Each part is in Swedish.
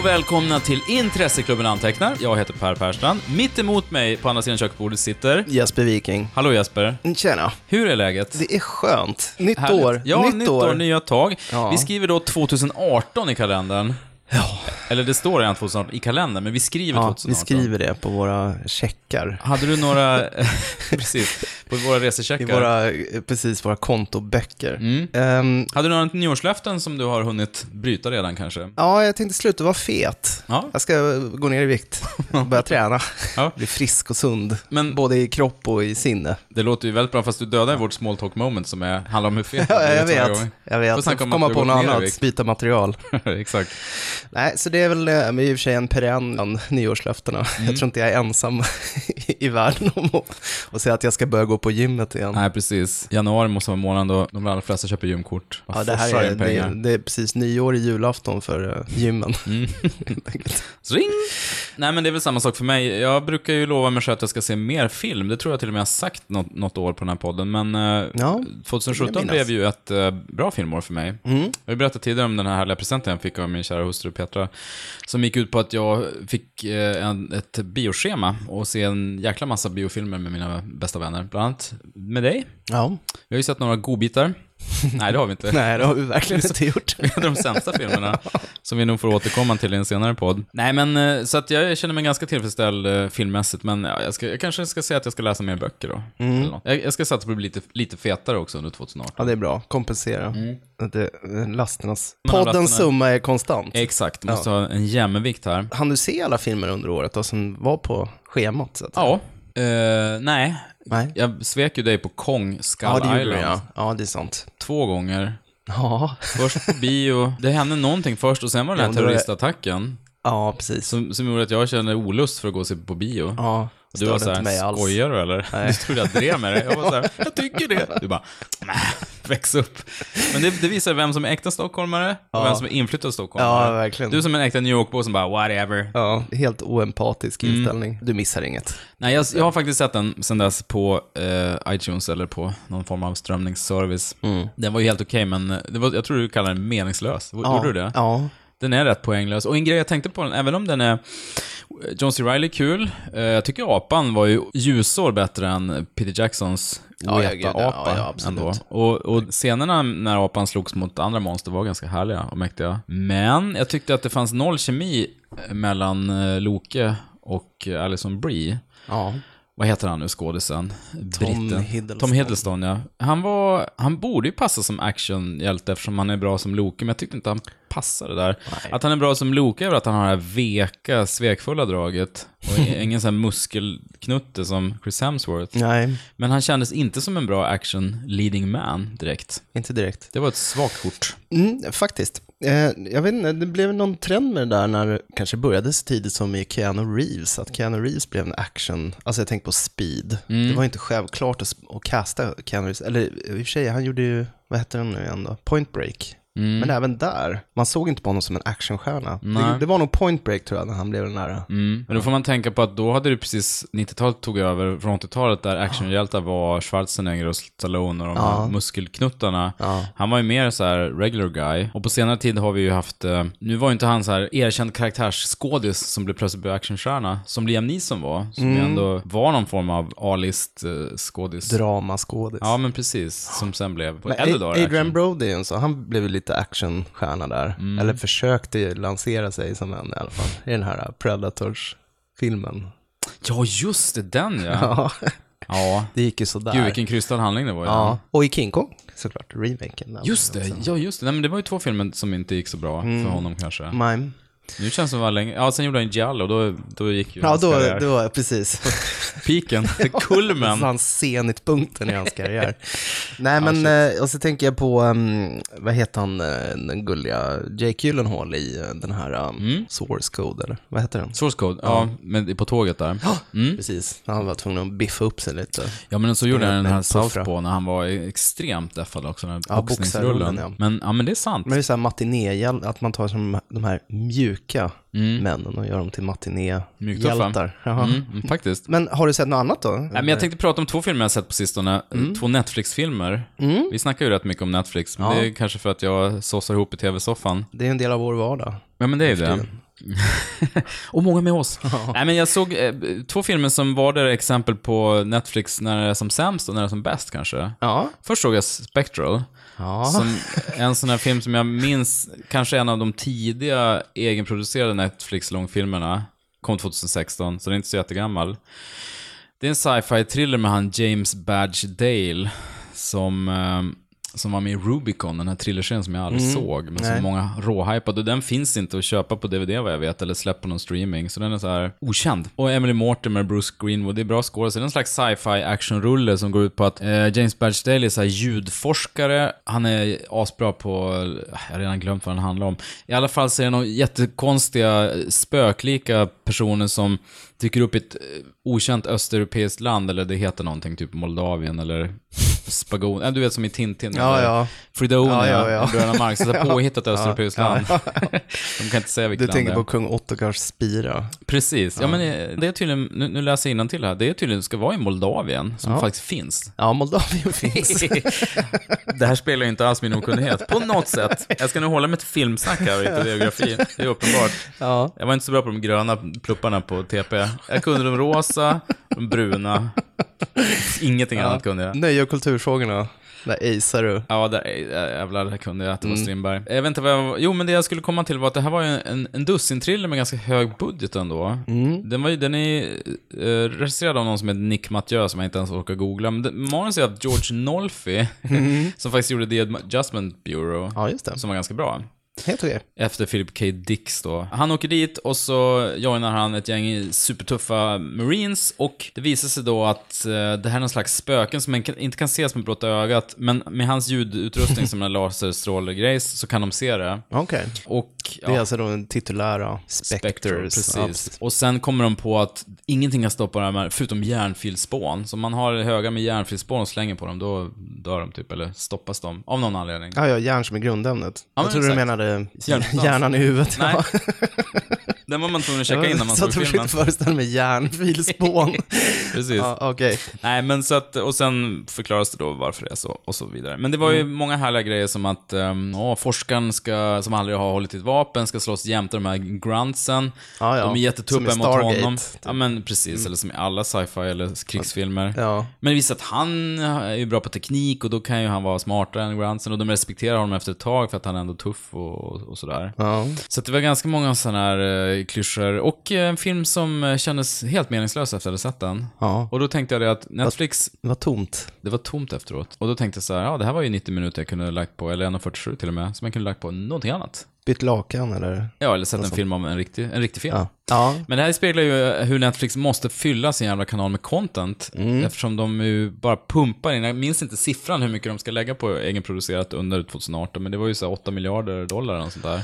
Och välkomna till Intresseklubben Antecknar. Jag heter Per Persstrand. Mitt emot mig på andra sidan köksbordet sitter... Jesper Viking. Hallå Jesper. Tjena. Hur är läget? Det är skönt. Nytt Härligt. år. Ja, nytt, år. nya tag. Ja. Vi skriver då 2018 i kalendern. Ja. Eller det står redan 2018 i kalendern, men vi skriver Ja, 2018. vi skriver det på våra checkar. Hade du några... precis. På våra I resecheckar. våra, precis, våra kontoböcker. Mm. Ehm, Hade du några nyårslöften som du har hunnit bryta redan kanske? ja, jag tänkte sluta vara fet. Ja. Jag ska gå ner i vikt och börja träna. Ja. Bli frisk och sund. Men Både i kropp och i sinne. det låter ju väldigt bra, fast du dödar vårt small talk moment som är, handlar om hur fet du Ja, jag blivit varje vet. Jag Får vet. Jag får om komma på något i annat. Byta material. Exakt. Nej, så det är väl eh, i och för sig en perenn bland nyårslöftena. Mm. Jag tror inte jag är ensam i världen om att, att säga att jag ska börja gå på gymmet igen. Nej, precis. Januari måste vara månaden då de allra flesta köper gymkort. Ja, det här är, det, det är precis nyår i julafton för uh, gymmen. Mm. Ring! Nej, men det är väl samma sak för mig. Jag brukar ju lova mig själv att jag ska se mer film. Det tror jag till och med jag har sagt något, något år på den här podden. Men eh, Ja, det vill 2017 jag minnas. blev ju ett eh, bra filmår för mig. Mm. Jag har berättat tidigare om den här härliga presenten jag fick av min kära hustru Petra. Som gick ut på att jag fick eh, en, ett bioschema och se en jäkla massa biofilmer med mina bästa vänner. Bland annat med dig. ja. Vi har ju sett några godbitar. Nej, det har vi inte. Nej, det har vi verkligen inte gjort. En av de sämsta filmerna, som vi nog får återkomma till i en senare podd. Nej, men eh, så att jag känner mig ganska tillfredsställd eh, filmmässigt, men ja, jag, ska, jag kanske ska säga att jag ska läsa mer böcker då. Något. Jag, jag ska satsa på att bli lite, lite fetare också under 2018. Ja, det är bra. Kompensera. Det, lasternas... Men har Poddens lasterna- summa är konstant. Exakt, måste ha en jämnvikt här. Han du se alla filmer under året då, som var på schemat? Så att säga? Ja. Eh, nej, Nej. jag svek ju dig på Kong Skull Ja, det Island du ja. Ja, det är sant. två gånger. Ja, Först på bio, det hände någonting först och sen var det den Ja, här det- terroristattacken ja precis. som, som gjorde att jag kände olust för att gå och se på bio. Ja, du var såhär, skojar du eller? Nej. Du trodde jag drev med dig. Jag var såhär, jag tycker det. Du bara, nej, väx upp. Men det, det visar vem som är äkta stockholmare och Ja. vem som är inflyttad stockholmare. Ja, verkligen. Du som är en äkta New York-bo som bara, whatever. Ja, helt oempatisk Mm. inställning. Du missar inget. Nej, jag, jag har faktiskt sett den sen dess på eh, iTunes eller på någon form av strömningsservice. Mm. Den var ju helt okej, men det var, jag tror du kallar den meningslös. Gjorde du det? Ja. Den är rätt poänglös. Och en grej jag tänkte på den, även om den är... John C. Reilly kul. Eh, jag tycker apan var ju ljusår bättre än Peter Jacksons Ja. Weta-apa. Ja, ja, ändå. Och, och scenerna när apan slogs mot andra monster var ganska härliga och mäktiga. Men jag tyckte att det fanns noll kemi mellan eh, Loke och eh, Alison Brie. Ja. Vad heter han nu, skådisen? Britten. Hiddleston. Tom Hiddleston, ja. Han, var, han borde ju passa som actionhjälte eftersom han är bra som Loke, men jag tyckte inte han passade där. Nej. Att han är bra som Loke är att han har det här veka, svekfulla draget. Och ingen sån här muskelknutte som Chris Hemsworth. Nej, Men han kändes inte som en bra action leading man direkt. inte direkt. Det var ett svagt kort. Mm, faktiskt. Eh, jag vet inte, det blev någon trend med det där när det kanske började så tidigt som i Keanu Reeves, att Keanu Reeves blev en action, alltså jag tänker på speed. Mm. Det var inte självklart att, att casta Keanu Reeves, eller i och för sig, han gjorde ju, vad heter den nu igen då, Point Break. Mm. Men även där, man såg inte på honom som en actionstjärna. Det, det var nog Point Break tror jag, när han blev den där. Mm. Men då får man tänka på att då hade du precis, 90-talet tog över från 80-talet där actionhjältar var Schwarzenegger och Stallone och de Ja. muskelknuttarna. Ja. Han var ju mer så här regular guy. Och på senare tid har vi ju haft, eh, nu var ju inte han så här erkänd karaktärsskådis som blev plötsligt blev actionstjärna, som Liam Neeson var. Som ju ändå var någon form av A-list eh, skådis. Dramaskådis. Ja, men precis. Som sen blev, på äldre dagar Adrian. Brody, så han blev ju lite actionstjärna där. Mm. Eller försökte lansera sig som en i alla fall. I den här Predators-filmen. Ja, just det, den ja. Ja, Ja. det gick ju sådär. Gud, vilken krystad handling det var ju. Ja, och i King Kong såklart, remaken. Just det, ja just det. Nej, men det var ju två filmer som inte gick så bra Mm. för honom kanske. Mime. Nu känns det som att länge. Ja, sen gjorde han Giallo, då, då gick ju Ja, hans då, karriär. då, precis. Piken, kulmen. Hans zenitpunkten i hans karriär. Nej, men, eh, och så tänker jag på, um, vad heter han, eh, den gulliga Jake Gyllenhaal i eh, den här um, Mm. Source Code, eller vad heter den? Source code, ja, men på tåget där. Mm. Precis, han var tvungen att biffa upp sig lite. Ja, men så gjorde han den här puffra. Southpaw när han var extremt deffad också, den här Ja, boxningsrullen. boxarrullen, ja. Men, ja, men det är sant. Men det är så här matinéhjäl, att man tar som de här mjuka männen och gör dem till matinéhjältar. Mm, mm, faktiskt. Men har du sett något annat då? Nej, men jag tänkte prata om två filmer jag sett på sistone. Två Netflix-filmer. Vi snackar ju rätt mycket om Netflix, men Ja. det är kanske för att jag sossar ihop i tv-soffan. Det är en del av vår vardag. Ja, men det är ju det. och många med oss. Nej, men jag såg eh, två filmer som var där exempel på Netflix när det är som sämst och när det är som bäst kanske. Ja. Först såg jag Spectral. Ja. Som en sån här film som jag minns, kanske en av de tidiga egenproducerade Netflix-långfilmerna. Kom 2016, så den är inte så jättegammal. Det är en sci-fi thriller med han James Badge Dale, som, eh, som var med i Rubicon, den här thrillerserien som jag aldrig såg, men som Nej. många råhypade. Och den finns inte att köpa på DVD vad jag vet, eller släppt på någon streaming. Så den är så här okänd. Och Emily Mortimer, Bruce Greenwood, det är bra skådespelare. En slags sci-fi actionrulle som går ut på att eh, James Badge Dale är så här ljudforskare. Han är asbra på, jag har redan glömt vad den handlar om. I alla fall så är det några jättekonstiga, spöklika personer som dyker upp i ett eh, okänt östeuropeiskt land, eller det heter någonting, typ Moldavien eller Spagon, du vet som i Tintin. Ja, ja. Fredonia, Ja, ja, ja. Marx, så påhittat östeuropeiskt Ja, land. De kan inte säga vilket Du land tänker det på kung Ottokars spira. Precis. Ja, men eh, det är tydligen, nu, nu läser jag till här, det är tydligen, ska vara i Moldavien, som Ja. faktiskt finns. Ja, Moldavien finns. det här spelar ju inte alls min okunnighet, på något sätt. Jag ska nu hålla mig till filmsnack här och inte geografi, det är uppenbart. ja. Jag var inte så bra på de gröna plupparna på TP. Jag kunde de rosa, de bruna. Ingenting annat kunde jag. Nöje och kulturfrågorna. Där acear du. Ja, där, jävlar, där kunde jag att det var Mm. Strindberg. Jag vet inte vad jag, Jo, men det jag skulle komma till var att det här var ju en, en dussintriller med ganska hög budget ändå. Mm. Den, var den är uh, regisserad av någon som heter Nick Mathieu, som jag inte ens orkar googla. Men manus är av George Nolfi, som faktiskt gjorde The Adjustment Bureau, Mm. Ja, det. som var ganska bra. Helt okej. Efter Philip K. Dix då. Han åker dit och så joinar han ett gäng supertuffa marines och det visar sig då att eh, det här är någon slags spöken som man kan, inte kan se med blotta ögat, men med hans ljudutrustning som en laserstrålegrejs så kan de se det. Okej. Och Det är ja, alltså då den titulära Spectre, precis. Ja, precis. Och sen kommer de på att ingenting kan stoppa de här, förutom järnfilspån. Så om man har höga med järnfilspån och slänger på dem, då dör de typ, eller stoppas de, av någon anledning. Ja, ja, järn som är grundämnet. men jag trodde du menade hjärnan i huvudet. Nej, Ja. den var man tvungen att checka innan man Så såg att jag filmen. försökte föreställa mig järnfilspån. Precis. ja, okej. Nej, men så att, och sen förklaras det då varför det är så, och så vidare. Men det var ju många härliga grejer som att, um, åh, forskaren ska, som aldrig har hållit ett vapen, ska slåss jämte de här gruntsen. Ja, ja. De är jättetuffa mot honom. typ. Ja, men precis, eller som i alla sci-fi eller krigsfilmer. Ja. Men det visar att han är ju bra på teknik och då kan ju han vara smartare än gruntsen och de respekterar honom efter ett tag för att han är ändå tuff och, och sådär. Ja. Så att det var ganska många sådana här uh, klyschor. Och eh, en film som eh, kändes helt meningslös efter att jag hade sett den. ja. Och då tänkte jag det att Netflix, Det var tomt. det var tomt efteråt. Och då tänkte jag så här, ja det här var ju 90 minuter jag kunde lagt på, eller 1.47 till och med, som jag kunde lagt på någonting annat. Bytt lakan eller? Ja, eller sett en film om en riktig, en riktig film. Ja. Ja. Men det här speglar ju hur Netflix måste fylla sin jävla kanal med content. Eftersom de ju bara pumpar in, jag minns inte siffran hur mycket de ska lägga på egenproducerat under 2018, men det var ju så här 8 miljarder dollar eller sånt där.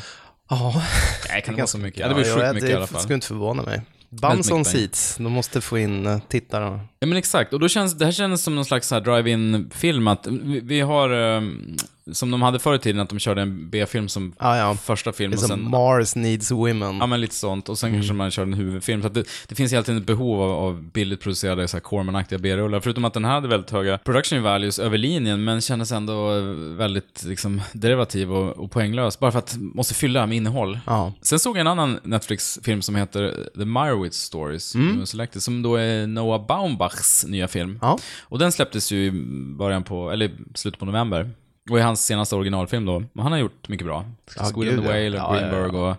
Ja. Nej, kan det vara så mycket? Ja, det ja, sjukt det mycket i alla fall. skulle inte förvåna mig. Bums on seats, de måste få in eh, tittarna. Ja men exakt, och då känns det här känns som någon slags drive-in film att vi, vi har, ehm, som de hade förr i tiden, att de körde en B-film som Ja, ja. första film Det är och som sen Mars needs women. Ja, men lite sånt. Och sen kanske man kör en huvudfilm. Så att det, det finns hela tiden ett behov av, av billigt producerade så här Corman-aktiga B-rullar. Förutom att den här hade väldigt höga production values över linjen, men kändes ändå väldigt liksom, derivativ och, och poänglös. Bara för att måste fylla med innehåll. Ja. Sen såg jag en annan Netflix-film som heter The Meyerowitz Stories, som, Selected, som då är Noah Baumbachs nya film. Ja. Och den släpptes ju i början på, eller slutet på november. Och är hans senaste originalfilm då. Men han har gjort mycket bra. Ja, Squid in the ja. Whale, Ja, ja, Greenberg ja.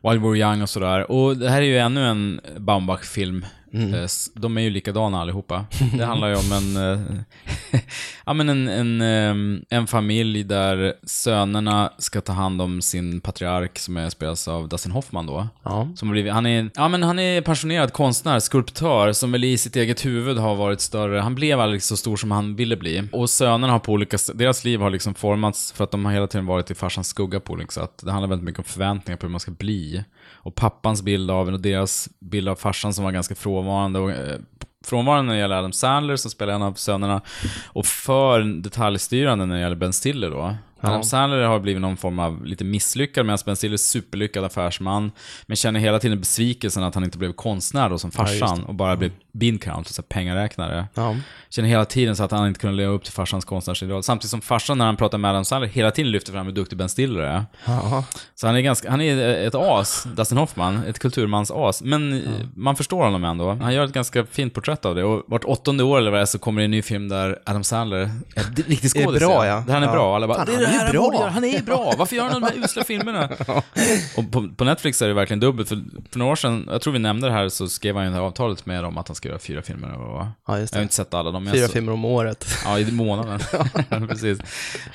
och While We Were Young och sådär. Och det här är ju ännu en Baumbach-film. Mm. Eh, De är ju likadana allihopa. Det handlar ju om en, eh, ja, men en, en, eh, en familj där sönerna ska ta hand om sin patriark som är spelas av Dustin Hoffman då. Ja. Som blivit, han, är, ja, men han är pensionerad konstnär, skulptör, som väl i sitt eget huvud har varit större. Han blev aldrig så stor som han ville bli. Och sönerna har på olika deras liv har liksom formats för att de har hela tiden varit i farsans skugga på olika sätt. Det handlar väldigt mycket om förväntningar på hur man ska bli. Och pappans bild av en och deras bild av farsan som var ganska frånvarande. Och, eh, frånvarande när det gäller Adam Sandler som spelar en av sönerna. Och för detaljstyrande när det gäller Ben Stiller då. Adam Sandler har blivit någon form av lite misslyckad medan Ben Stiller är superlyckad affärsman. Men känner hela tiden besvikelsen att han inte blev konstnär då som farsan och bara blev bean count, så här pengaräknare. Ja. Känner hela tiden så att han inte kunde leva upp till farsans konstnärsideal. Samtidigt som farsan när han pratar med Adam Sandler hela tiden lyfter fram hur duktig Ben Stiller är. Ja. Så han är ganska, han är ett as, Dustin Hoffman, ett kulturmans as. Men man förstår honom ändå. Han gör ett ganska fint porträtt av det. Och vart åttonde år eller vad det är så kommer det en ny film där Adam Sandler är riktig Är skådis. bra, ja. Där han är Ja. bra. Alla bara, Fan, det är han det är här han bra." göra. Han är bra. Varför gör han de här usla filmerna? Och på, på Netflix är det verkligen dubbelt. För, för några år sedan, jag tror vi nämnde det här, så skrev han ju det här avtalet med dem att han ska göra fyra filmer. Och, Ja, just jag har det. inte sett alla men Fyra så- filmer om året. Ja, i månaden. Precis.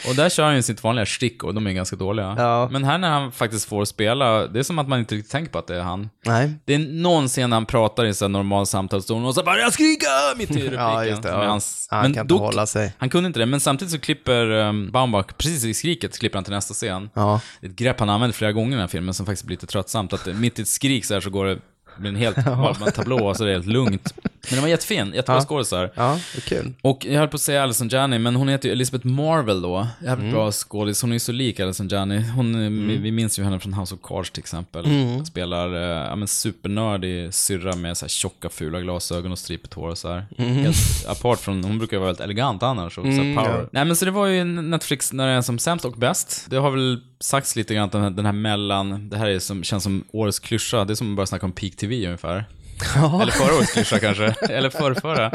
Och där kör han ju sitt vanliga stick och de är ganska dåliga. Ja. Men här när han faktiskt får spela, det är som att man inte riktigt tänker på att det är han. Nej. Det är någon scen när han pratar i här normal samtalston och så bara “Jag skrika!” mitt i repliken. Ja, just det. Ja. hans... Han Men kan inte hålla sig. Han kunde inte det, men samtidigt så klipper um, Baumbach, precis i skriket, klipper han till nästa scen. Ja. Det ett grepp han använder flera gånger i den här filmen som faktiskt blir lite tröttsamt. Att mitt i ett skrik så här så går det, blir en helt ja. tablå så är det helt lugnt. Men den var jättefin, jättebra Ja. skådisar. Ja, är kul. Och jag höll på att säga Alison Janney, men hon heter ju Elizabeth Marvel då. Jävligt Mm. bra skådis. Hon är ju så lik Alison Janney. Hon, vi, vi minns ju henne från House of Cards till exempel. Mm. Spelar eh, ja, men supernördig syrra med så här tjocka fula glasögon och stripigt hår och så här. Mm. Apart från, hon brukar ju vara väldigt elegant annars och så här power. ja. Nej men så det var ju Netflix när det är som sämst och bäst. Det har väl sagts lite grann att den här, den här mellan, det här är som, känns som årets klyscha. Det är som att börja snacka om peak TV ungefär. Eller förra årets klyscha kanske. Eller förrförra.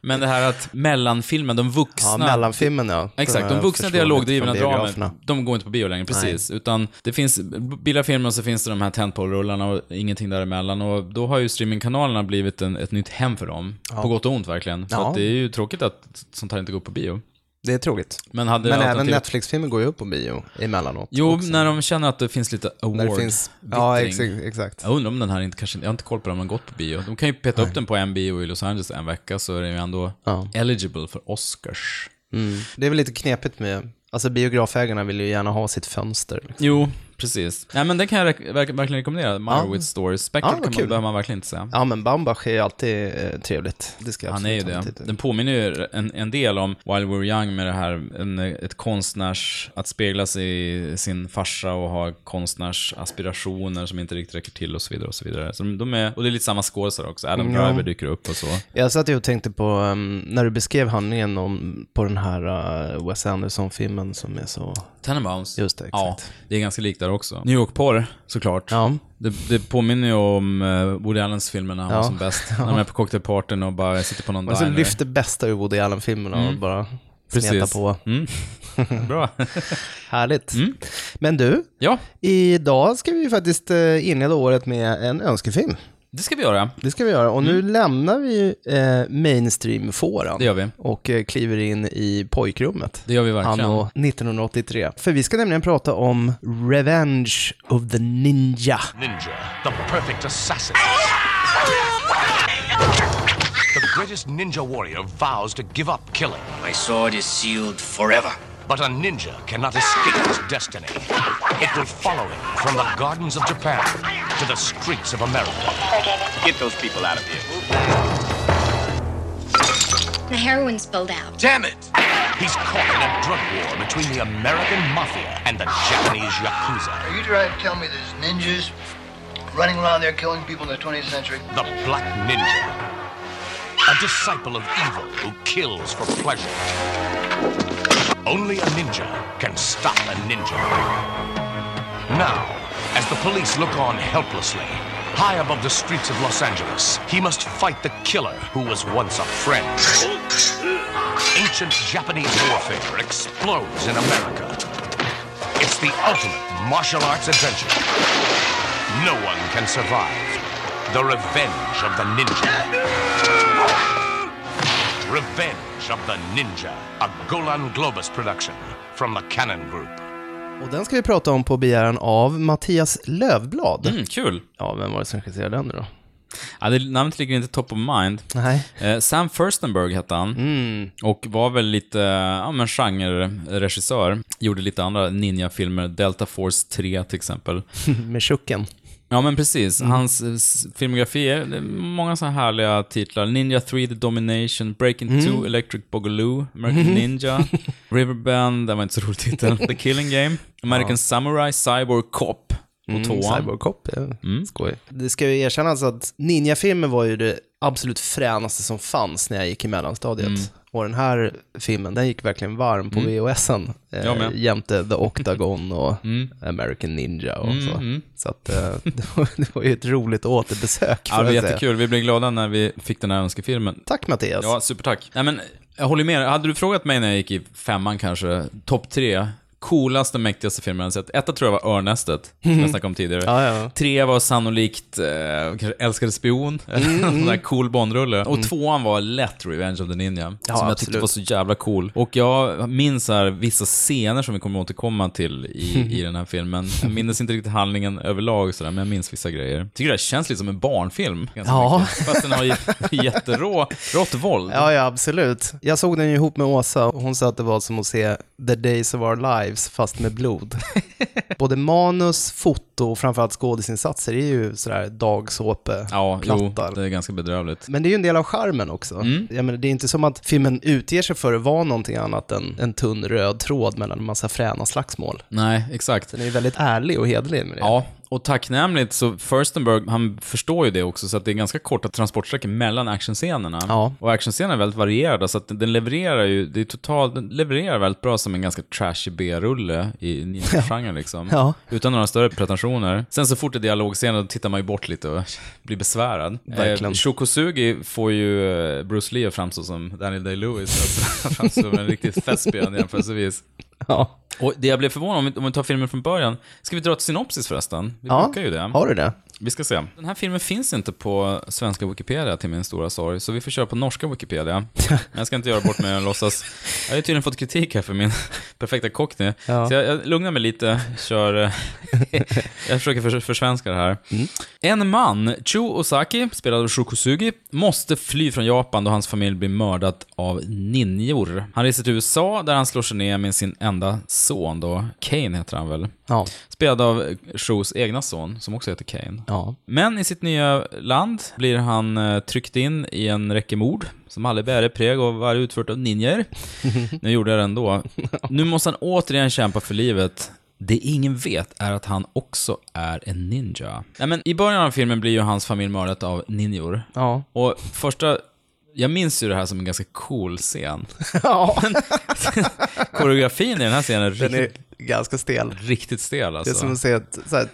Men det här att mellanfilmen, de vuxna... Ja, mellanfilmen ja. Exakt, de vuxna dialogdrivna biograferna. de går inte på bio längre, precis. Utan det finns, billiga filmer och så finns det de här tentpole-rullarna och ingenting däremellan. Och då har ju streamingkanalerna blivit en, ett nytt hem för dem. På gott och ont verkligen. För Ja. det är ju tråkigt att sånt här inte går på bio. Det är tråkigt. Men, hade Men även Netflix-filmer går ju upp på bio emellanåt. Jo, också. när de känner att det finns lite award När det finns... Ja, exakt. exakt. Jag undrar om den här inte kanske, jag har inte koll på om den har gått på bio. De kan ju peta upp den på en bio i Los Angeles en vecka så är den ju ändå Ja. eligible för Oscars. Mm. Det är väl lite knepigt med... Alltså biografägarna vill ju gärna ha sitt fönster. Liksom. Jo, precis. Nej men den kan jag re- verk- verkligen rekommendera. Meyerowitz Stories. Spectre Ja, kan man, behöver man verkligen inte säga. Ja, men Baumbach är alltid eh, trevligt. Det ska jag Han är ju det. Den påminner ju en, en del om While We're Young med det här, en, ett konstnärs, att spegla sig i sin farsa och ha konstnärsaspirationer som inte riktigt räcker till och så vidare och så vidare. Så de, de är, och det är lite samma skådisar också. Adam Ja. Driver dyker upp och så. Jag satt ju och tänkte på, um, när du beskrev handlingen om, på den här uh, Wes Anderson-filmen som är så... Tenenbaums. Just det, Ja, exakt. det är ganska likt där också. New York-porr, såklart. Ja. Det, det påminner ju om uh, Woody Allens filmer när han var som bäst. När de är på cocktailpartyn och bara sitter på någon Och så diner. lyfter bästa ur Woody Allen-filmerna och bara smeta Precis. på. Mm. Bra. Härligt. Mm. Men du, Ja, idag ska vi faktiskt eh, inleda året med en önskefilm. Det ska vi göra. Det ska vi göra. Och nu lämnar vi eh, mainstream-fåran. Mm. Det gör vi. Och eh, kliver in i pojkrummet. Det gör vi verkligen. Anno 1983. För vi ska nämligen prata om Revenge of the Ninja. Ninja, the perfect assassin. The greatest ninja warrior vows to give up killing, My sword is sealed forever. but a ninja cannot escape his destiny. It will follow him from the gardens of Japan to the streets of America. Get those people out of here. The heroin spilled out. Damn it! He's caught in a drug war between the American mafia and the Japanese yakuza. Are you trying to tell me there's ninjas running around there killing people in the 20th century? The Black Ninja. A disciple of evil who kills for pleasure. Only a ninja can stop a ninja. Now, as the police look on helplessly, high above the streets of Los Angeles, he must fight the killer who was once a friend. Ancient Japanese warfare explodes in America. It's the ultimate martial arts adventure. No one can survive. The Revenge of the Ninja. Revenge of the Ninja, a Golan Globus production from the Cannon Group. Och den ska vi prata om på begäran av Mattias Lövblad. Mm, kul. Ja, vem var det som regisserade den då? Ja, det, namnet ligger inte top of mind. Nej. Eh, Sam Furstenberg hette han. Mm. Och var väl lite, ja men genre-regissör. Gjorde lite andra ninja-filmer, Delta Force 3 till exempel. Med Chucken. Ja men precis, Mm. hans eh, filmografi är många så här härliga titlar. Ninja 3 The Domination, Breaking Mm. 2 Electric Boogaloo, American Ninja, Riverbend, det var inte så rolig titel, The Killing Game, American Samurai, Cyborg Cop. Och tvåan. Cyborg Cop, ja. skoj. Det ska ju erkännas att Ninja-filmen var ju det absolut fränaste som fanns när jag gick i mellanstadiet. Mm. Och den här filmen, den gick verkligen varm på VHSen. Jag Eh, jämte The Octagon och American Ninja och så. mm. Så att eh, det, var, det var ju ett roligt återbesök. Ja, det var jättekul. Vi blev glada när vi fick den här önskefilmen. Tack Mattias. Ja, supertack. Nej, men jag håller med. Hade du frågat mig när jag gick i femman kanske, topp tre, coolaste, mäktigaste filmen jag sett. Etta tror jag var Örnästet, som jag snackade om tidigare. Ja, ja. Tre var sannolikt, eh, kanske Älskade spion, Mm, en sån där cool Bondrulle. Och tvåan var lätt Revenge of the Ninja, Ja, som jag tyckte var så jävla cool. Och jag minns här vissa scener som vi kommer återkomma till i, i den här filmen. Jag minns inte riktigt handlingen överlag sådär, men jag minns vissa grejer. Tycker det känns lite som en barnfilm. ganska Ja. mycket. Fast den har ju jätterå, rått våld. Ja, ja, absolut. Jag såg den ju ihop med Åsa och hon sa att det var som att se The Days of Our Lives fast med blod. Både manus, foto och framförallt skådisinsatser är ju sådär Ja, jo, dagsåpeplattar. det är ganska bedrövligt. Men det är ju en del av charmen också. Mm. Jag menar, det är inte som att filmen utger sig för att vara någonting annat än en tunn röd tråd mellan en massa fräna slagsmål. Nej, exakt. Den är ju väldigt ärlig och hederlig med det. Ja, och tacknämligt så Furstenberg, han förstår ju det också, så att det är ganska korta transportsträckor mellan actionscenerna. Ja. Och actionscenerna är väldigt varierade, så att den levererar ju, det är totalt, den levererar väldigt bra som en ganska trashig B-rulle i ninja-genren liksom. Ja. Utan några större pretensioner. Sen så fort det är dialogscener, då tittar man ju bort lite och blir besvärad. Verkligen. Eh, Shokosugi får ju eh, Bruce Lee att framstå som Daniel Day-Lewis, alltså, han framstår som en riktig thespian jämförelsevis. Ja. Och det jag blev förvånad om, om vi tar filmen från början. Ska vi dra ett synopsis förresten? Vi ja. brukar ju det. Har du det? Vi ska se. Den här filmen finns inte på svenska Wikipedia till min stora sorg, så vi får köra på norska Wikipedia. Men jag ska inte göra bort mig och låtsas. Jag har ju tydligen fått kritik här för min perfekta cockney. Ja. Så jag, jag lugnar mig lite, kör... eh, jag försöker för, försvenska det här. En man, Chu Osaki, spelad av Shokosugi, måste fly från Japan då hans familj blir mördad av ninjor. Han reser till USA där han slår sig ner med sin enda son då, Kane heter han väl? Ja. Spelad av Shos egna son, som också heter Kane. Ja. Men i sitt nya land blir han eh, tryckt in i en räcke mord som alla bäre präg och var utfört av ninjor. nu gjorde jag det ändå. Nu måste han återigen kämpa för livet. Det ingen vet är att han också är en ninja. Nej, men I början av filmen blir ju hans familj mördad av ninjor. Ja. Och första... Jag minns ju det här som en ganska cool scen. ja. Koreografin i den här scenen är Den riktigt, är ganska stel. riktigt stel Det är alltså. som att se ett så här,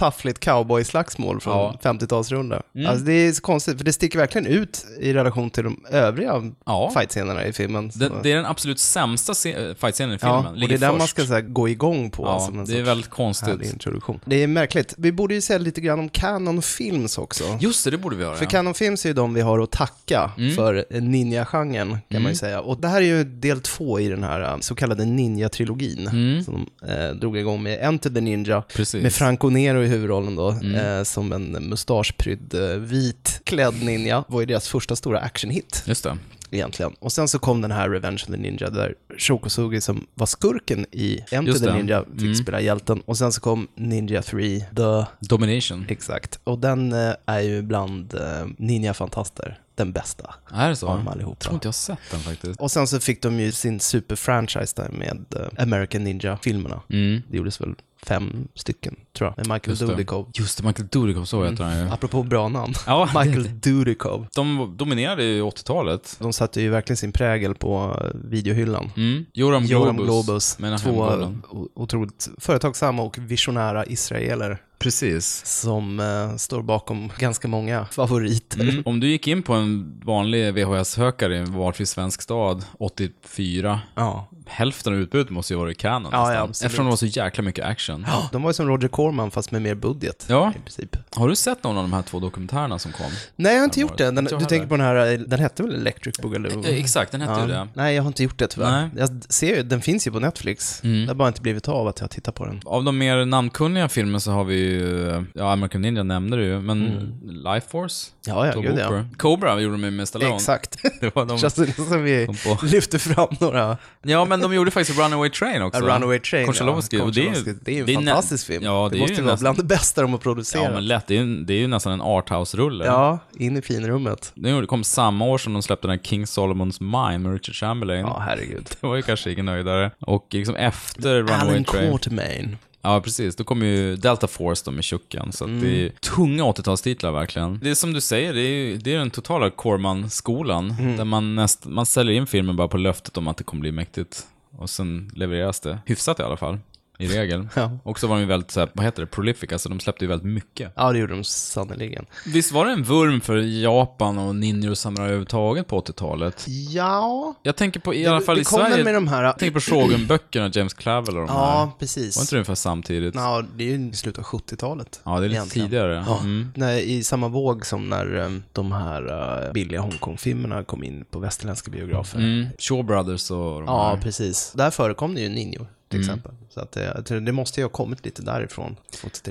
taffligt cowboy-slagsmål från Ja. 50-talsrunda. Alltså det är så konstigt, för det sticker verkligen ut i relation till de övriga Ja. fightscenerna i filmen. Det, det är den absolut sämsta se- fightscenen i filmen. ja, och det är den man ska här, gå igång på. Ja, en det är väldigt konstigt. introduktion. Det är märkligt. Vi borde ju säga lite grann om Canon Films också. Just det, det borde vi göra. För ja. Canon Films är ju de vi har att tacka Mm. för ninja-genren, kan man ju säga. Och det här är ju del två i den här äh, så kallade ninja-trilogin, som de eh, drog igång med Enter the Ninja, Mm. Precis. Mm. med Franco Nero i huvudrollen då, eh, som en mustaschprydd, eh, vit klädd ninja. var ju deras första stora actionhit Just det. egentligen. Och sen så kom den här Revenge of the Ninja där Shokosugi som var skurken i Enter the. Ninja fick Mm. spela hjälten. Och sen så kom Ninja 3, The Domination. Exakt. Och den eh, är ju bland eh, Ninja-fantaster den bästa Är det så? av dem Jag tror inte jag har sett den faktiskt. Och sen så fick de ju sin superfranchise där med eh, American Ninja-filmerna. Mm. Det gjordes väl fem stycken, tror jag, med Michael Just det. Dudikoff. Just det, Michael Dudikoff, så heter han ju. Apropå bra namn. Ja, Michael Dudikoff. De dominerade ju 80-talet. De satte ju verkligen sin prägel på videohyllan. Mm. Joram Globus. Joram Globus, två otroligt företagsamma och visionära israeler Precis. som eh, står bakom ganska många favoriter. Mm. Om du gick in på en vanlig VHS-hökare i en valfri svensk stad 84, Ja. hälften av utbudet måste ju vara i Canon Ja, ja. Eftersom det var så jäkla mycket action. De var ju som Roger Corman fast med mer budget Ja. i princip. Har du sett någon av de här två dokumentärerna som kom? Nej, jag har inte Ja, gjort det. Den, du tänker på den här, den hette väl Electric Boogaloo? Eh, Exakt, den hette ju det. Nej, jag har inte gjort det tyvärr. Nej. Mm. Jag ser ju, den finns ju på Netflix. Det har bara inte blivit av att jag tittar på den. Av de mer namnkunniga filmer så har vi ju, ja, American Ninja nämnde du ju, men Life Force? Mm. Ja, ja, Tom gud ja. Cobra gjorde de ju med Stallone. Exakt. Det var de... Känns det som vi på. lyfter fram några... Ja, men de gjorde faktiskt Runaway Train också. A Runaway Train. Konchalovsky. ja. det är. Det är ju en det fantastisk film. Ja, det, det måste ju vara nästan, bland det bästa de har producerat. Ja, men lätt. Det är ju, det är ju nästan en arthouse-rulle. Ja, in i finrummet. Den kom samma år som de släppte den här King Solomons Mine med Richard Chamberlain. Ja, herregud. Det var ju kanske ingen nöjdare. Och liksom efter Runaway Alan Train. Quatermain. Ja, precis. Då kommer ju Delta Force då med Chucken, så att det är Mm. tunga 80-talstitlar verkligen. Det är som du säger, det är ju det är den totala Corman-skolan, Mm. där man, näst, man säljer in filmen bara på löftet om att det kommer bli mäktigt. Och sen levereras det, hyfsat i alla fall, i regel. Ja. Och så var de ju väldigt, så här, vad heter det, prolific, alltså de släppte ju väldigt mycket. Ja, det gjorde de sannerligen. Visst var det en vurm för Japan och ninjor och samurai överhuvudtaget på 80-talet? Ja, Jag tänker på, i alla fall det i Sverige, med de här... jag tänker på Shogun-böckerna, James Clavell och de här. Ja, precis. Var inte det ungefär samtidigt? Ja, det är ju i slutet av 70-talet. Ja, det är lite egentligen. tidigare. Ja, Mm. när, I samma våg som när um, de här uh, billiga Hongkong-filmerna kom in på västerländska biografer. Mm. Shaw Brothers och de Ja, här. precis. Där förekom det ju ninjor, till Mm. exempel. Så att, eh, jag tror det måste ju ha kommit lite därifrån.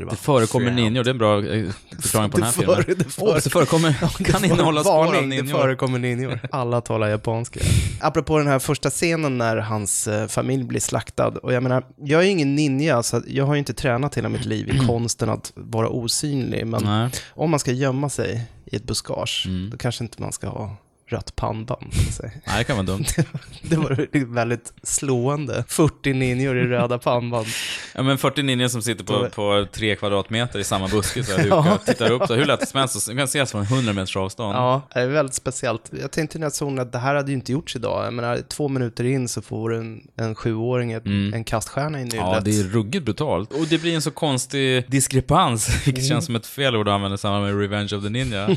Det förekommer ninjor, det är en bra eh, förklaring på den här Det för- filmen. det för- det förekommer, kan innehålla spår av Varning, det ninjor. förekommer ninjor. Alla talar japanska. Apropå den här första scenen när hans eh, familj blir slaktad. Och jag menar, jag är ju ingen ninja, så jag har ju inte tränat hela mitt liv i konsten att vara osynlig. Men Nej. om man ska gömma sig i ett buskage, Mm. då kanske inte man ska ha sig. Nej, det kan vara dumt. Det var väldigt slående. 40 ninjor i röda pannband. Ja, men 40 ninjor som sitter på, på tre kvadratmeter i samma buske så här, Ja. tittar upp så hur lätt som helst. Du kan ses från 100 meters avstånd. Ja, det är väldigt speciellt. Jag tänkte när jag såg att det här hade ju inte gjorts idag. Jag menar, två minuter in så får en, en sjuåring ett, en kaststjärna i nyllet. Mm. Ja, det är ruggigt brutalt. Och det blir en så konstig diskrepans, vilket känns som ett fel ord att använda i samband med Revenge of the Ninja.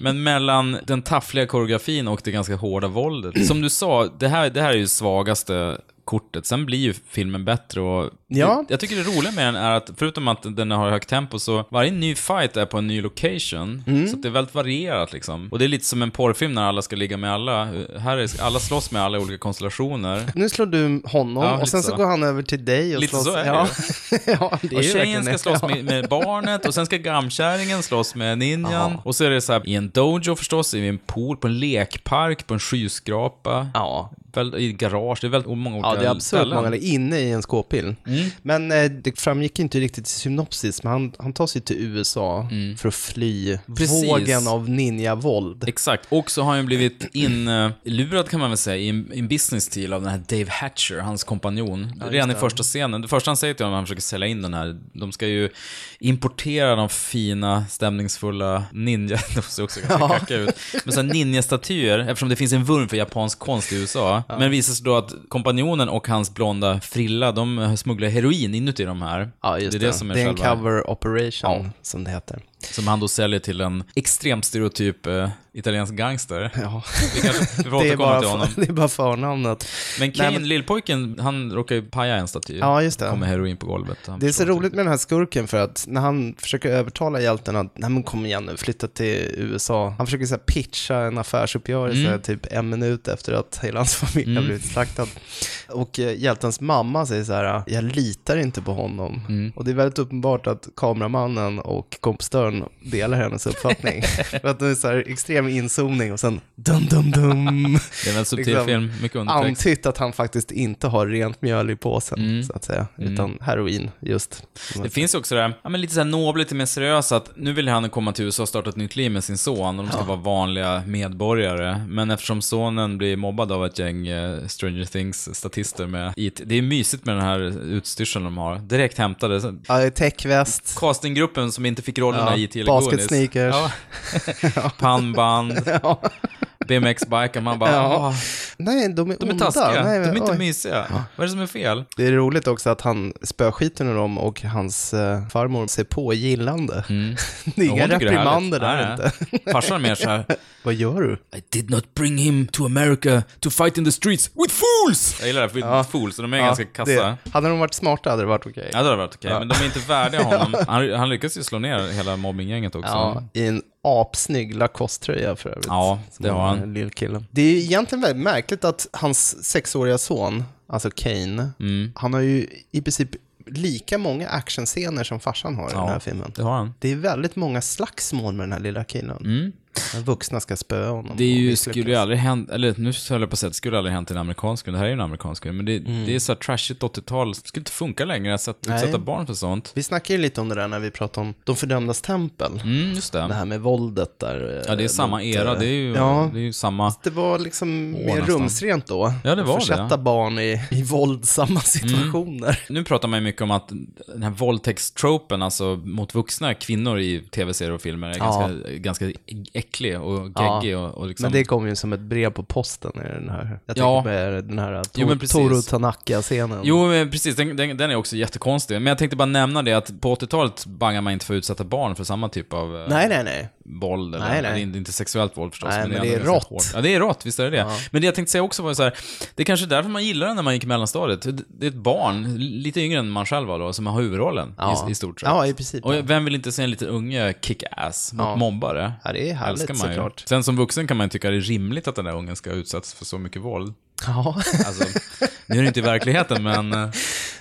Men mellan den taffliga koreografin och det ganska hårda våldet. Som du sa, det här, det här är ju svagaste kortet. Sen blir ju filmen bättre och Ja. jag tycker det roliga med den är att förutom att den har högt tempo så varje ny fight är på en ny location. Mm. Så det är väldigt varierat liksom. Och det är lite som en porrfilm när alla ska ligga med alla. Här är alla slåss med alla i olika konstellationer. Nu slår du honom Ja, och lite sen så så. går han över till dig och Lite slåss. så är det ja. det är Och tjejen ska slåss med, med barnet och sen ska gamkärringen slåss med ninjan. Ja. Och så är det så här i en dojo förstås, i en pool, på en lekpark, på en skyskrapa. Ja. Väl, I garage, det är väldigt många olika Ja, det är ställen. många, inne i en skåpbil. Mm. Men eh, det framgick inte riktigt i synopsis, men han, han tar sig till USA för att fly Mm. Precis. vågen av ninja-våld. Exakt, och så har han blivit inlurad kan man väl säga i en, en business deal av den här Dave Hatcher, hans kompanjon. Redan i första scenen. Det första han säger till honom när han försöker sälja in den här, de ska ju importera de fina, stämningsfulla ninja, de ser också ganska kacka ut, men så ninja-statyer, eftersom det finns en vurm för japansk konst i USA. Men det visar sig då att kompanjonen och hans blonda frilla, de smugglar heroin inuti de här. Ja, just det det. är det som är det är en cover operation, som det heter. Som han då säljer till en extremt stereotyp eh, italiensk gangster. Ja. Vi kanske vi får Det är, återkomma bara till honom. för, det är bara förnamnet. Men Nej, Kane, men- lillpojken, han råkar ju paja en staty. Ja, just det. Kommer heroin på golvet. Han Det är så roligt med den här skurken för att när han försöker övertala hjälten att, nej men kom igen nu, flytta till USA. Han försöker så här pitcha en affärsuppgörelse Mm. typ en minut efter att hela hans familj har blivit slaktad. Och eh, hjältens mamma säger så här, jag litar inte på honom. Mm. Och det är väldigt uppenbart att kameramannen och kompositören delar hennes uppfattning. för att det är så här extrem inzoomning och sen dum dum dum. Det är en subtil Liksom, film, mycket undertext. Antytt att han faktiskt inte har rent mjöl i påsen, Mm. så att säga. Utan heroin, just. Det finns också det här, ja, men lite så här nobelt, lite mer seriöst, att nu vill han komma till USA och starta ett nytt liv med sin son och de ska vara vanliga medborgare. Men eftersom sonen blir mobbad av ett gäng eh, Stranger Things-statister med IT, det är mysigt med den här utstyrseln de har. Direkt hämtade. Ja, techväst. Castinggruppen som inte fick rollerna Ja, i till basketsneakers. Ja. Pannband, BMX-bikar, man bara, Ja. "Åh, Nej, de är de är onda. taskiga, Nej, de är inte oj. mysiga. Vad är det som är fel? Det är roligt också att han spöskiten ur dem och hans eh, farmor ser på gillande. Det är Mm. Hon inga tycker det är reprimander där härligt. inte. Farsan är mer så här, Vad gör du? I did not bring him to America to fight in the streets with fools! Jag gillar det, with Ja. fools, så de är ganska kassa. det- Hade de varit smarta hade det varit okej. Ja, det hade varit okej, men de är inte värdiga honom. Han, han lyckas ju slå ner hela mobbinggänget också. Ja, i en apsnygg Lacoste-tröja för övrigt. Ja, det har den han. Lillkillen. Det är ju egentligen väldigt märkligt att hans sexåriga son, alltså Kane, Mm. han har ju i princip lika många actionscener som farsan har i den här Ja, filmen. det har han. Det är väldigt många slagsmål med den här lilla killen. Mm. När vuxna ska spöa honom. Det är ju, skulle ju aldrig hänt, eller nu höll jag på att säga att det skulle aldrig hänt i en amerikansk film. Det här är ju en amerikansk film, men det, Mm. det är så här trashigt 80-tal. Det skulle inte funka längre att utsätta barn för sånt. Vi snackade ju lite om det där när vi pratade om De fördömdas tempel. Mm, just Det det. här med våldet där. Ja, det är eh, samma mot, era. eh, Det är ju, Ja, det är ju samma... det var liksom mer nästan. rumsrent då. Ja, det Att var det. Försätta barn i, i våldsamma situationer. Nu pratar man ju mycket om att den här våldtäktstropen, alltså mot vuxna kvinnor i tv-serier och filmer, är Ja. ganska, ganska äcklig och Ja. geggig och, och liksom... Men det kom ju som ett brev på posten i den här, jag Ja. tänker med den här to- Jo. Toru Tanaka-scenen. Jo, men precis. Den, den, den är också jättekonstig. Men jag tänkte bara nämna det att på 80-talet bangar man inte för att utsätta barn för samma typ av eh, Nej, nej, nej. Våld. Eller, Nej, nej. Det är inte- inte sexuellt våld förstås. Nej, men ändå det är ganska rått. hårt. Ja, det är rått. Visst är det det. Men det jag tänkte säga också var så här, det är kanske därför man gillar den när man gick i mellanstadiet. Det- Det är ett barn, lite yngre än man själv var då, som har huvudrollen Ja. i, i stort sett. Ja, i princip. Och vem vill inte se en liten unge kick-ass mot Ja. mobbare? Ja, det är härligt Älskar man ju. såklart. Sen som vuxen kan man tycka det är rimligt att den där ungen ska utsättas för så mycket våld. Ja. Alltså, nu är det inte i verkligheten, men... eh,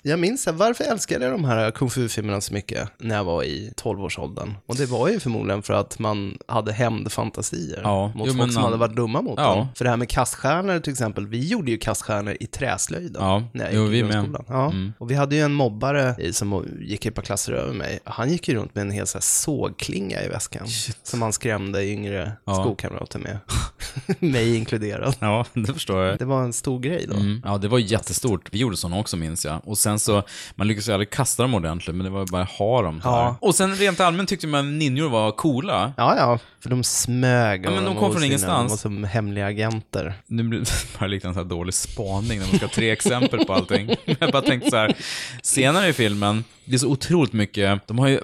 Jag minns här, varför älskade jag de här kung fu-filmerna så mycket när jag var i 12-årsåldern? Och det var ju förmodligen för att man hade hämndfantasier Ja, mot jo, folk men som hade varit dumma mot Ja. dem. För det här med kaststjärnor till exempel, vi gjorde ju kaststjärnor i träslöjden Ja, när jag jo, gick i vi med. grundskolan. Ja. Mm. Och vi hade ju en mobbare i- som gick ett par klasser över mig. Han gick ju runt med en hel så här sågklinga i väskan som han skrämde yngre Ja. skolkamrater med. mig inkluderad. Ja, det förstår jag. Det var en stor grej då. Mm. Ja, det var jättestort. Vi gjorde sådana också minns jag. Och sen så, man lyckades ju aldrig kasta dem ordentligt, men det var ju bara att ha dem. så här. Ja. Och sen rent allmänt tyckte man ninjor var coola. Ja, ja, för de smög Ja, men de kom från ingenstans. De var som hemliga agenter. Nu blir det bara lite en sån här dålig spaning när man ska ha tre exempel på allting. Jag bara tänkte så här, senare i filmen, det är så otroligt mycket, de har ju eh,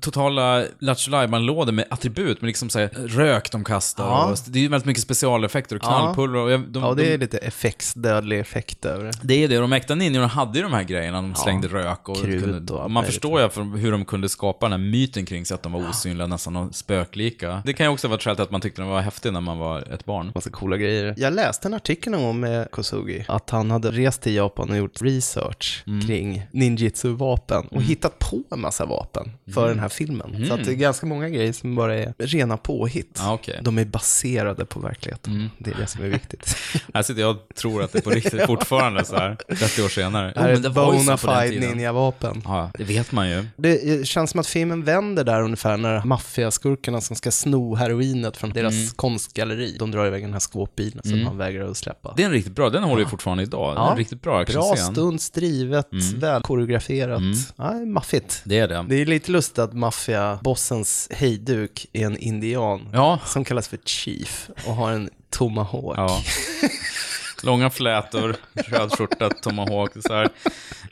totala Lattjo lådor med attribut, med liksom så här, rök de kastar, Ja. och, det är ju väldigt mycket specialeffekter och Ja. knallpulver. Och jag, de, Ja, det är lite effektsdödlig effekt över det. det är det, de äkta ninjorna hade ju de här grejerna, de slängde rök och, krut kunde, och Man förstår ju hur de kunde skapa den här myten kring sig att de var osynliga, nästan och spöklika. Det kan ju också vara ett skäl till att man tyckte de var häftiga när man var ett barn. Massa coola grejer. Jag läste en artikel någon gång med Kosugi, att han hade rest till Japan och gjort research Mm. kring ninjitsu-vapen och hittat på en massa vapen för Mm. den här filmen. Så att det är ganska många grejer som bara är rena påhitt. Ja, okej. De är baserade på verkligheten. Mm. Det är det som är viktigt. Sitter jag tror att det är på riktigt fortfarande så här, 30 år senare. Det här är ett bona fide ninja-vapen. Ja, det vet man ju. Det känns som att filmen vänder där ungefär när maffiaskurkarna som ska sno heroinet från deras Mm. konstgalleri, de drar iväg den här skåpbilen som han vägrar att släppa. Det är en riktigt bra, den håller ju fortfarande idag. Det är Ja. en riktigt bra Bra actionscen. stund, drivet, väl koreograferat. Mm. Ja, maffigt. Det är det. Det är lite lustigt att maffiabossens hejduk är en indian Ja. som kallas för Chief och har en tomahawk. Ja. Långa flätor, röd skjorta, tomahawk, så här.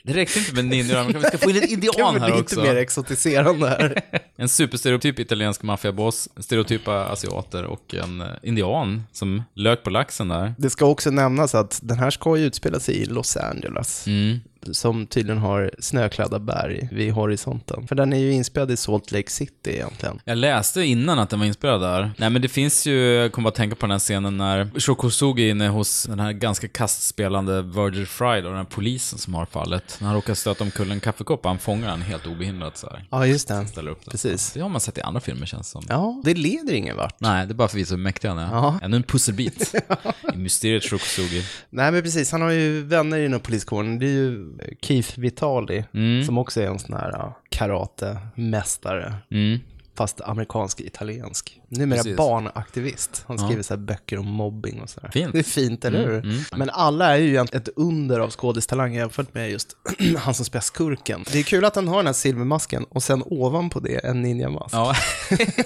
Det räckte inte med ninjor, vi ska få in en indian här lite också. mer exotiserande här. En superstereotyp italiensk maffiaboss, stereotypa asiater och en eh, indian som lök på laxen där. Det ska också nämnas att den här ska ju utspela sig i Los Angeles. Mm. Som tydligen har snöklädda berg vid horisonten. För den är ju inspelad i Salt Lake City egentligen. Jag läste innan att den var inspelad där. Nej men det finns ju, jag kommer bara tänka på den här scenen när Shokosugi är inne hos den här ganska kastspelande Virgil Friday och den här polisen som har fallet. När han råkar stöta omkull en kaffekopp, han fångar den helt obehindrat så här. Ja, just det. Ställer upp den. Precis. Det har man sett i andra filmer känns som. Ja, det leder ingen vart. Nej, det är bara för att visa hur mäktig han är. Ja. Ännu en pusselbit i mysteriet Shokosugi. Nej, men precis. Han har ju vänner inom poliskåren. Det är ju Keith Vitali, Mm. som också är en sån här karatemästare. Mm. Fast amerikansk-italiensk. Numera Precis. barnaktivist. Han skriver så här böcker om mobbing och sådär. Fint. Det är fint, eller hur? mm. Men alla är ju ett under av skådestalang jämfört med just han som spelar skurken. Det är kul att han har den här silvermasken och sen ovanpå det en ninjamask. Ja,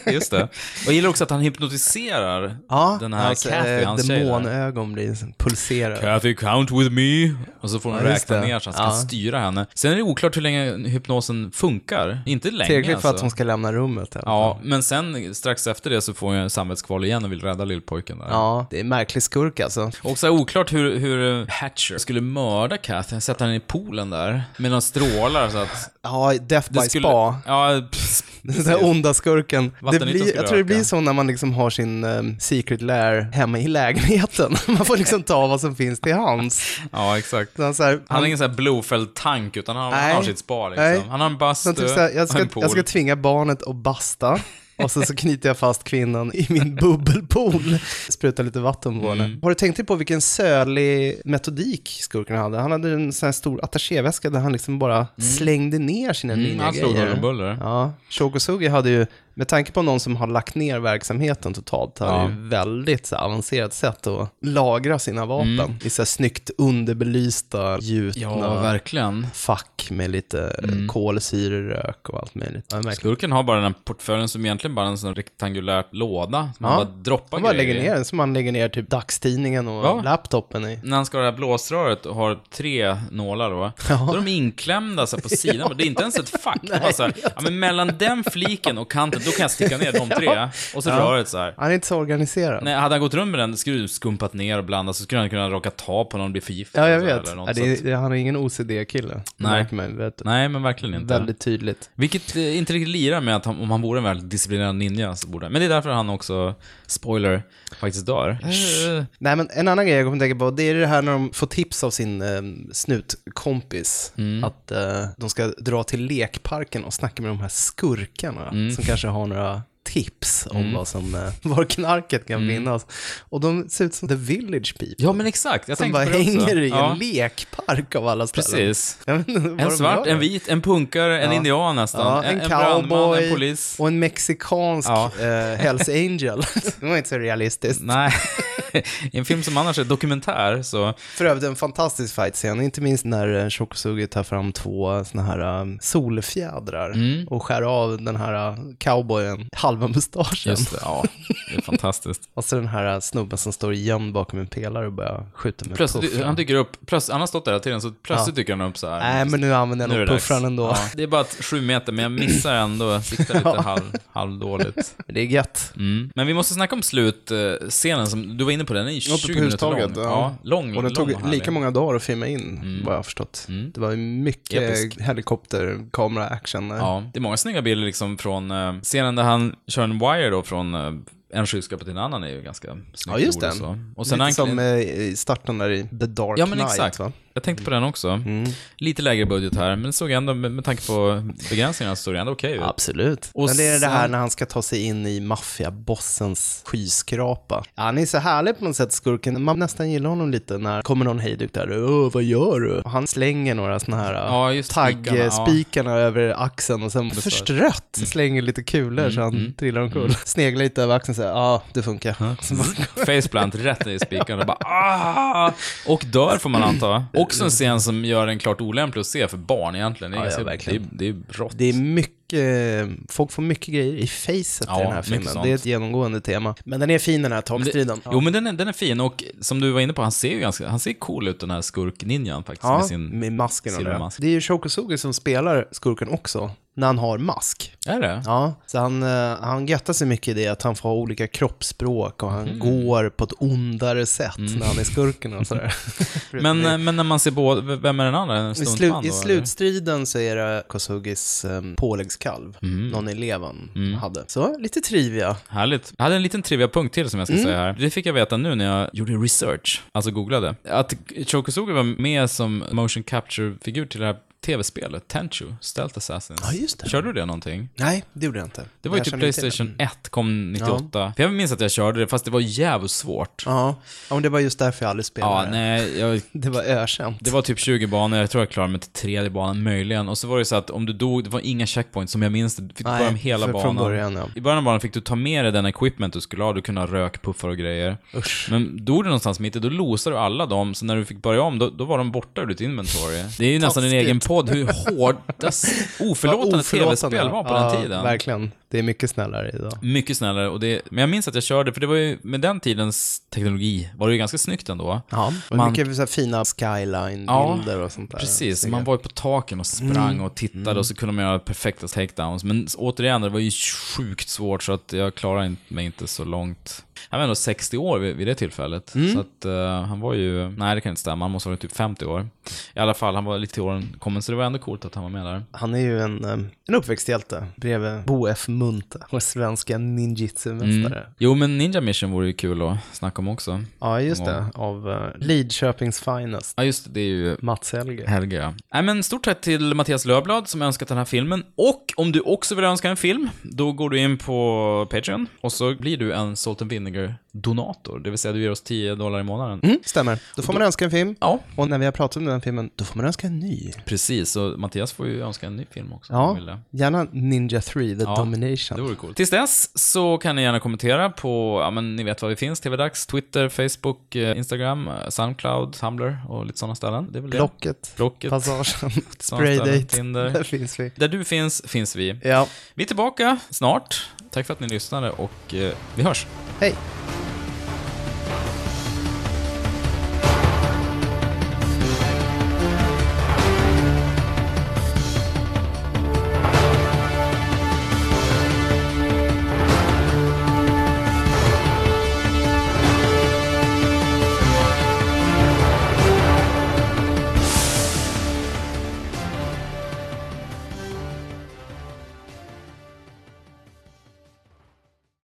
just det. Och jag gillar också att han hypnotiserar Ja, den här alltså, Kathy, eh, hans tjej. Demonögon blir liksom pulserar. Kathy, count with me. Och så får hon Ja, räkna ner så han ska Ja. styra henne. Sen är det oklart hur länge hypnosen funkar. Inte länge Tillräckligt för alltså. att hon ska lämna rummet. Ja, men sen strax efter det så får jag en samvetskval igen och vill rädda lillpojken där. ja, det är en märklig skurk alltså. Och så är det oklart hur, hur Hatcher skulle mörda Kathy, sätta henne i poolen där, med några strålar så att... Ja, Death by Det skulle, Spa. Ja, pss, Den där onda skurken. Det blir, jag tror det blir så när man liksom har sin um, secret lair hemma i lägenheten. Man får liksom ta vad som finns till hands. ja exakt. Så han, så här, Han har ingen sån här Blowfelt-tank, utan han, Nej. han har sitt spa liksom. Nej. Han har en bastu typ så här, jag, ska, jag ska tvinga barnet att basta. Och så, så knyter jag fast kvinnan i min bubbelpool. Sprutar lite vatten på henne. Mm. Har du tänkt dig på vilken sölig metodik skurken hade? Han hade en sån här stor attachéväska där han liksom bara slängde ner sina Mm, han slog ninja-grejer. huller och buller. Ja, Shokosugi hade ju, med tanke på någon som har lagt ner verksamheten totalt, hade Ja. ju väldigt så avancerat sätt att lagra sina vapen i så här snyggt underbelysta, gjutna Ja, verkligen. fack med lite mm. kolsyrerök och allt möjligt. Ja. Skurken har bara den här portföljen som egentligen bara är en sån rektangulär låda. Som man Ja, bara droppar Man bara grejer lägger ner den, som man lägger ner typ dagstidningen och Ja. laptopen i. När han ska ha det här blåsröret och har tre nålar då, då är de inklämda så här på sidan. Det är inte ens ett fack. Bara så här, ja, men mellan den fliken och kanten, då kan jag sticka ner de tre. Och så röret så här. Han är inte så organiserad. Nej, hade han gått runt med den, skulle du skumpat ner och blandat, så skulle han kunna råka ta på någon och bli förgiftad. Ja, jag eller vet. något, Ja, det är, det, han är ingen OCD-kille. Det Nej. du. Nej, men verkligen inte. Väldigt tydligt. Vilket eh, inte riktigt lirar med att han, om han vore en väldigt disciplinerad ninja så borde Men det är därför han också, spoiler, faktiskt dör. Eh, Nej, men en annan grej jag kommer tänka på, det är det här när de får tips av sin eh, snutkompis, Mm. att eh, de ska dra till lekparken och snacka med de här skurkarna, Mm. som kanske har några tips om vad som, eh, var knarket kan finnas. Och de ser ut som the village people. Ja, men exakt. Jag som bara hänger i Ja, en lekpark av alla ställen. Precis. Vad En svart, en vit, en punkare, en Ja. indian nästan. Ja, en, en, cowboy en polis. och en mexikansk Ja. eh, Hells Angel. det var inte så realistiskt. Nej, i en film som annars är dokumentär så... För övrigt en fantastisk fight-scen, inte minst när eh, Shokosugi tar fram två såna här um, solfjädrar Mm. och skär av den här uh, cowboyen halva mustaschen. Just det, ja. Det är fantastiskt. Och så den här uh, snubben som står gömd bakom en pelare och börjar skjuta med Plötsligt, puffran. han dyker upp, plötsligt, han har stått där hela tiden, så plötsligt dyker han upp så här. Nej, men nu använder jag nog dags. puffran ändå. Ja, det är bara att sju meter, men jag missar ändå. Siktar lite halv, halvdåligt. Det är gött. Mm. Men vi måste snacka om slutscenen som du var inne på, den ju 20 minuter lång. Ja, lång, Och den lång tog härlig. lika många dagar att filma in, vad jag har förstått. Det var ju mycket Episk. helikopter-kamera-action. Ja, det är många snygga bilder liksom från uh, scenen där han kör en wire då från uh, en skyskrapa till en annan är ju ganska snyggt Ja, just den. och sen Lite han som eh, i starten där i The Dark Ja, men Knight, exakt. va? Jag tänkte på den också. Mm. Lite lägre budget här, men såg ändå, med, med tanke på begränsningarna, så såg det ändå okej ut. Absolut. Och men det är det här när han ska ta sig in i maffiabossens skyskrapa. Ja, han är så härlig på något sätt, skurken. Man nästan gillar honom lite när kommer någon hejduk där. Åh, vad gör du? Och han slänger några såna här Ja, taggspikarna över axeln och sen förstrött Mm. slänger lite kulor så han trillar omkull. Sneglar lite över axeln och säger ja, det funkar. Bara- Faceplant rätt i spikarna och bara ah! Och dör får man anta. Också en scen som gör den klart olämplig att se för barn egentligen. Det är, Ja, ja, det det är rått. Det är mycket, folk får mycket grejer i facet Ja, i den här mycket filmen. Det är ett genomgående tema. Men den är fin den här takstriden. Jo, men den är, den är fin och som du var inne på, han ser ju ganska, han ser cool ut den här skurk-ninjan faktiskt. Ja, med sin... med masken och det. silvermask. Det är ju Shokosugi som spelar skurken också, när han har mask. Är det? Ja, så han, eh, han göttar sig mycket i det, att han får ha olika kroppsspråk och han Mm. går på ett ondare sätt när han är skurken och sådär. Men, eh, men när man ser båda, vem är den andra? En I, slu, I slutstriden så är det Kosugis um, påläggskalv, Mm. någon eleven hade. Så, lite trivia. Härligt. Jag hade en liten trivia-punkt till som jag ska Mm. säga här. Det fick jag veta nu när jag gjorde research, alltså googlade. Att Chokosugi var med som motion capture-figur till det här tv-spelet, Tenchu, Stealth Assassins. Ja, just det. Körde du det någonting? Nej, det gjorde jag inte. Det var ju typ Playstation det. 1, kom 98. För jag minns att jag körde det, fast det var jävligt svårt. Ja, ja, men det var just därför jag aldrig spelade Ja, nej, jag, Det var ökänt. det var typ 20 banor, jag tror jag klarade mig till tredje banan möjligen. Och så var det så att om du dog, det var inga checkpoints som jag minns det. Fick Nej, börja om hela för- banan. från början, ja. I början av banan fick du ta med dig den equipment du skulle ha, du kunde ha rök, puffar och grejer. Usch. Men dog du någonstans mitt i, då losade du alla dem, så när du fick börja om, då, då var de borta ur ditt inventory. Det är ju nästan en Taskigt. egen podd, hur hårda, oförlåtande tv-spel var på ja, den tiden. verkligen. Det är mycket snällare idag. Mycket snällare, och det, men jag minns att jag körde, för det var ju, med den tidens teknologi var det ju ganska snyggt ändå. Ja, och Man- mycket så här fina skyline-bilder och sånt där. Precis, man var ju på taken och sprang och tittade och så kunde man göra perfekta takedowns. Men återigen, det var ju sjukt svårt så att jag klarade mig inte så långt. Han var ändå 60 år vid, vid det tillfället. Så att eh, han var ju, nej det kan inte stämma, han måste ha varit typ 50 år. I alla fall, han var lite till åren kommen, så det var ändå coolt att han var med där. Han är ju en, eh, en uppväxthjälte bredvid Bo F. Munthe, vår svenska ninjitsu-mästare. Jo, men Ninja Mission vore ju kul att snacka om också. Ja, just det. Av uh, Lidköpings finest, Ja, just det, det är ju Mats Helge. Helge, ja. Nej, men stort tack till Mattias Löfblad som önskat den här filmen. Och om du också vill önska en film, då går du in på Patreon och så blir du en Salt and Vinegar-donator. Det vill säga, du ger oss 10 dollar i månaden. Mm, stämmer. Då får man önska en film. Ja, Och när vi har pratat om den filmen, då får man önska en ny. precis. Och Mattias får ju önska en ny film också. Ja, gärna Ninja 3, The Ja, Domination. Det vore coolt. Tills dess så kan ni gärna kommentera på, ja men ni vet var vi finns, TV-dags, Twitter, Facebook, eh, Instagram, eh, Soundcloud, Tumblr och lite sådana ställen. Det är väl det. Blocket, Blocket, Passagen, Spraydate. Där finns vi. Där du finns, finns vi. Ja, Vi är tillbaka snart. Tack för att ni lyssnade och eh, vi hörs. hej.